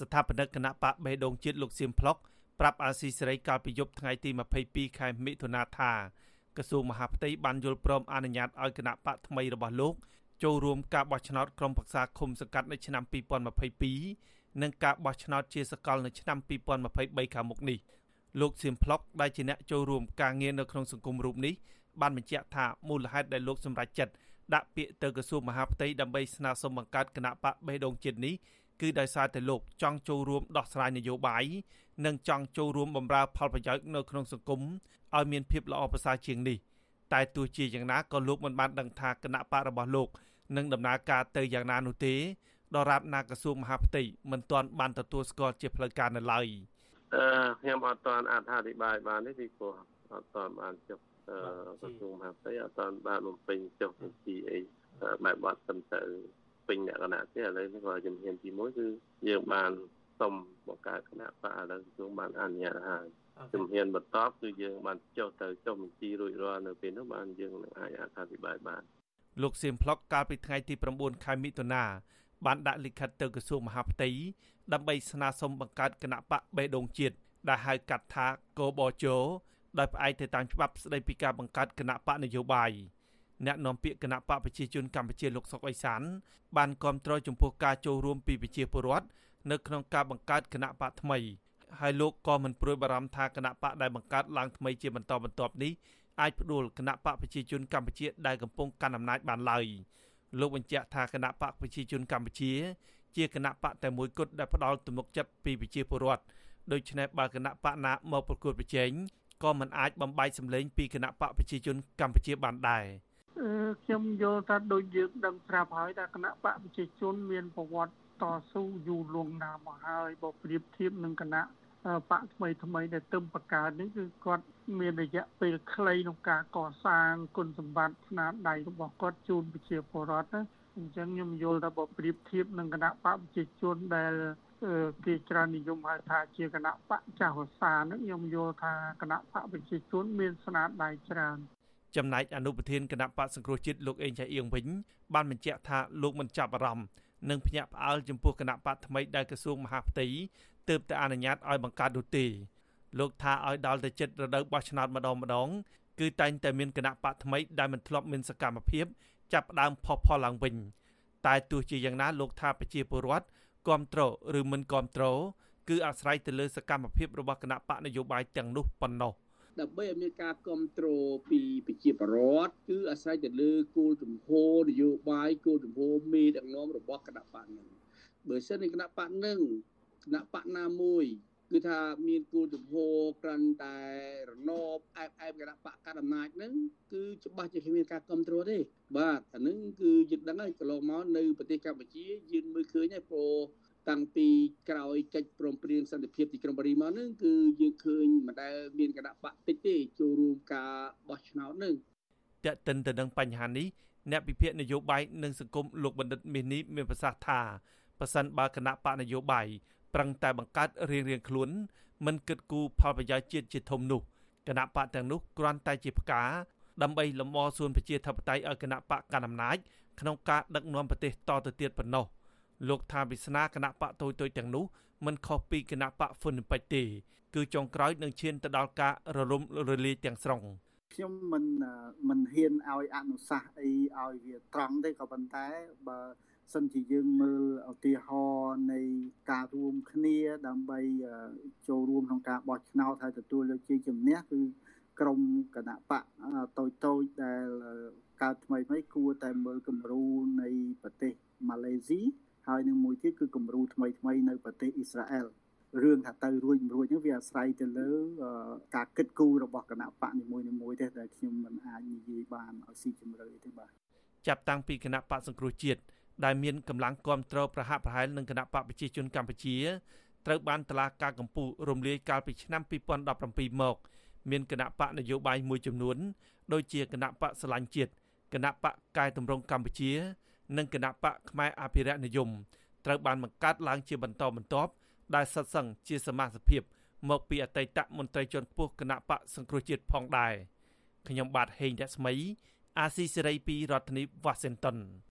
ស្ថាបនិកគណៈបកបេដងជាតិលោកសៀមផ្លុកប្រាប់អាស៊ីសេរីកាលពីយប់ថ្ងៃទី22ខែមិថុនាថាក្រសួងមហាផ្ទៃបានយល់ព្រមអនុញ្ញាតឲ្យគណៈបកថ្មីរបស់លោកចូលរួមការបោះឆ្នោតក្រុមប្រឹក្សាឃុំសង្កាត់នៅឆ្នាំ2022និងការបោះឆ្នោតជាសកលនៅឆ្នាំ2023ខាងមុខនេះលោកសៀមផ្លុកដែលជាអ្នកចូលរួមការងារនៅក្នុងសង្គមរូបនេះបានបញ្ជាក់ថាមូលហេតុដែលលោកសម្រេចចិត្តដាក់ពាក្យទៅក្រសួងមហាផ្ទៃដើម្បីស្នើសុំបង្កើតគណៈបកបេះដូងជាតិនេះ គឺដោយសារតែលោកចង់ចូលរួមដោះស្រាយនយោបាយនិងចង់ចូលរួមបម្រើផលប្រយោជន៍នៅក្នុងសង្គមឲ្យមានភាពល្អប្រសើរជាងនេះតែទោះជាយ៉ាងណាក៏លោកមិនបានដឹងថាគណៈបករបស់លោកនឹងដំណើរការទៅយ៉ាងណានោះទេដរាបណាក្រសួងមហាផ្ទៃមិនទាន់បានទទួលស្គាល់ជាផ្លូវការនៅឡើយអឺខ្ញុំអត់ទាន់អត្ថាធិប្បាយបានទេពីព្រោះអត់ទាន់បានចុះក្រសួងមហាផ្ទៃអត់ទាន់បានបំពេញចុះបញ្ជីអីបែបបត់ទៅទៅ ពេញលក្ខណៈទេឥឡូវនេះក៏ជំហានទី1គឺយើងបានសុំបង្កើតគណៈបកឥឡូវក្រសួងបានអនុញ្ញាតហើយជំហានបន្ទាប់គឺយើងបានចុះទៅចុះបញ្ជីរួចរាល់នៅពេលនោះបានយើងនឹងអាចអធិប្បាយបានលោកសៀមផ្លុកកាលពីថ្ងៃទី9ខែមិថុនាបានដាក់លិខិតទៅក្រសួងមហាផ្ទៃដើម្បីស្នើសុំបង្កើតគណៈបកបេដងជាតិដែលហៅកាត់ថាកបជដោយផ្អែកទៅតាមច្បាប់ស្តីពីការបង្កើតគណៈបកនយោបាយ អ្នកនាំពាក្យគណៈបកប្រជាជនកម្ពុជាលោកសុកអេសានបានគាំទ្រចំពោះការចូលរួមពីប្រជាពលរដ្ឋនៅក្នុងការបង្កើតគណៈបកថ្មីហើយលោកក៏មិនព្រួយបារម្ភថាគណៈបកដែលបង្កើតឡើងថ្មីជាបន្តបន្ទាប់នេះអាចផ្ដួលគណៈបកប្រជាជនកម្ពុជាដែលកំពុងកាន់អំណាចបានឡើយលោកបញ្ជាក់ថាគណៈបកប្រជាជនកម្ពុជា ជាគណៈបកតែមួយគត់ដែលផ្ដាល់ទំនុកចិត្តពីប្រជាពលរដ្ឋដូច្នេះបើគណៈបកណាមកប្រកួតប្រជែងក៏មិនអាចបំបែកសម្លេងពីគណៈបកប្រជាជនកម្ពុជាបានដែរ ខ្ញុំយល់ថាដូចយើងដឹងប្រាប់ហើយថាគណៈបកប្រជាជន មានប្រវត្តិតស៊ូយូរលង់ណាស់មកហើយបើប្រៀបធៀបនឹងគណៈបកថ្មីថ្មីដែលទឹមបង្កើតនេះគឺគាត់មានរយៈពេលខ្លីក្នុងការកសាងគុណសម្បត្តិស្នាដៃរបស់គាត់ជូនប្រជាពលរដ្ឋណាអញ្ចឹងខ្ញុំយល់ថាបើប្រៀបធៀបនឹងគណៈបកប្រជាជនដែលគេច្រើននិយមហៅថាជាគណៈបកចាស់វសានឹងខ្ញុំយល់ថាគណៈបកប្រជាជនមានស្នាដៃច្រើន ចំណែកអនុប្រធានគណៈបកសង្គ្រោះជាតិលោកអេងចៃអៀងវិញបានបញ្ជាក់ថាលោកមិនចាប់អារម្មណ៍និងភ្ញាក់ផ្អើលចំពោះគណៈបកថ្មីដែលក្រសួងមហាផ្ទៃទើបតែអនុញ្ញាតឲ្យបង្កើតនោះទេលោកថាឲ្យដល់ទៅចិត្តរដូវបោះឆ្នោតម្ដងម្ដងគឺតែងតែមានគណៈបកថ្មីដែលមិនធ្លាប់មានសកម្មភាពចាប់ផ្ដើមផុសផុលឡើងវិញតែទោះជាយ៉ាងណាលោកថាប្រជាពលរដ្ឋគ្រប់គ្រងឬមិនគ្រប់គ្រងគឺអាស្រ័យទៅលើសកម្មភាពរបស់គណៈបកនយោបាយទាំងនោះប៉ុណ្ណោះ ដើម្បីឲ្យមានការគ្រប់គ្រងពីប្រជាពលរដ្ឋគឺអាស្រ័យទៅលើគោលជំហរនយោបាយគោលជំហរមេដឹកនាំរបស់គណៈបកនឹងបើសិនជាគណៈបកនឹងគណៈបកណាមួយគឺថាមានគោលជំហរក្រាន់តែរណបអែបអែបគណៈបកកណ្ដាលអំណាចហ្នឹងគឺច្បាស់ជាគ្មានការគ្រប់គ្រងទេបាទអាហ្នឹងគឺយើងដឹងហើយកន្លងមកនៅប្រទេសកម្ពុជាយើងមើលឃើញហើយព្រោះ តាំងពីក្រោយកិច្ចព្រមព្រៀងសន្តិភាពទីក្រុងប៉ារីសមកហ្នឹងគឺយើងឃើញមិនដែលមានគណៈបកតិចទេចូលរួមការបោះឆ្នោតហ្នឹងតេតិនទៅនឹងបញ្ហានេះអ្នកវិភាគនយោបាយនិងសង្គមលោកបណ្ឌិតមាសនេះមានប្រសាសន៍ថាប៉ះសិនបើគណៈបកនយោបាយប្រឹងតែបង្កើតរៀងរៀងខ្លួនមិនគិតគូរផលប្រយោជន៍ជាតិជាធំនោះគណៈបកទាំងនោះគ្រាន់តែជាផ្កាដើម្បីលំអសួនប្រជាធិបតេយ្យឲ្យគណៈបកកណ្ដាលអំណាចក្នុងការដឹកនាំប្រទេសតទៅទៀតប៉ុណ្ណោះ លោកថាវិស្នាគណៈបកតូចតូចទាំងនោះមិនខុសពីគណៈបកហ្វុនពេចទេគឺចុងក្រោយនឹងឈានទៅដល់ការរលំរលាយទាំងស្រុងខ្ញុំមិនមិនហ៊ានឲ្យអនុសាសន៍អីឲ្យវាត្រង់ទេក៏ប៉ុន្តែបើសិនជាយើងមើលឧទាហរណ៍នៃការរួមគ្នាដើម្បីចូលរួមក្នុងការបោះឆ្នោតហើយទទួលយកជ័យជំនះគឺក្រមគណៈបកតូចតូចដែលកើតថ្មីថ្មីគួរតែមើលគំរូនៃប្រទេសម៉ាឡេស៊ី ហើយនឹងមួយទៀតគឺគំរូថ្មីថ្មីនៅប្រទេសអ៊ីស្រាអែលរឿងថាទៅរួចមិនរួចហ្នឹងវាអាស្រ័យទៅលើការគិតគូររបស់គណៈបកនីមួយៗទេដែលខ្ញុំមិនអាចនិយាយបានឲ្យស៊ីជម្រៅទេបាទចាប់តាំងពីគណៈបកសង្គ្រោះជាតិដែលមានកម្លាំងគ្រប់គ្រងប្រហាក់ប្រហែលនឹងគណៈបកប្រជាជនកម្ពុជាត្រូវបានតឡាការកម្ពុជារំលាយកាលពីឆ្នាំ2017មកមានគណៈបកនយោបាយមួយចំនួន ដូចជាគណៈបកស្លាញ់ជាតិគណៈបកកាយតម្រង់កម្ពុជា និងគណៈបកខ្មែរអភិរក្សនិយមត្រូវបានបង្កើតឡើងជាបន្តបន្ទាប់ដែលសិតសឹងជាសមាជិកមកពីអតីតមន្ត្រីជាន់ខ្ពស់គណៈបកសង្គ្រោះជាតិផងដែរខ្ញុំបាទហេងរស្មី អាស៊ីសេរីពីរដ្ឋធានី Washington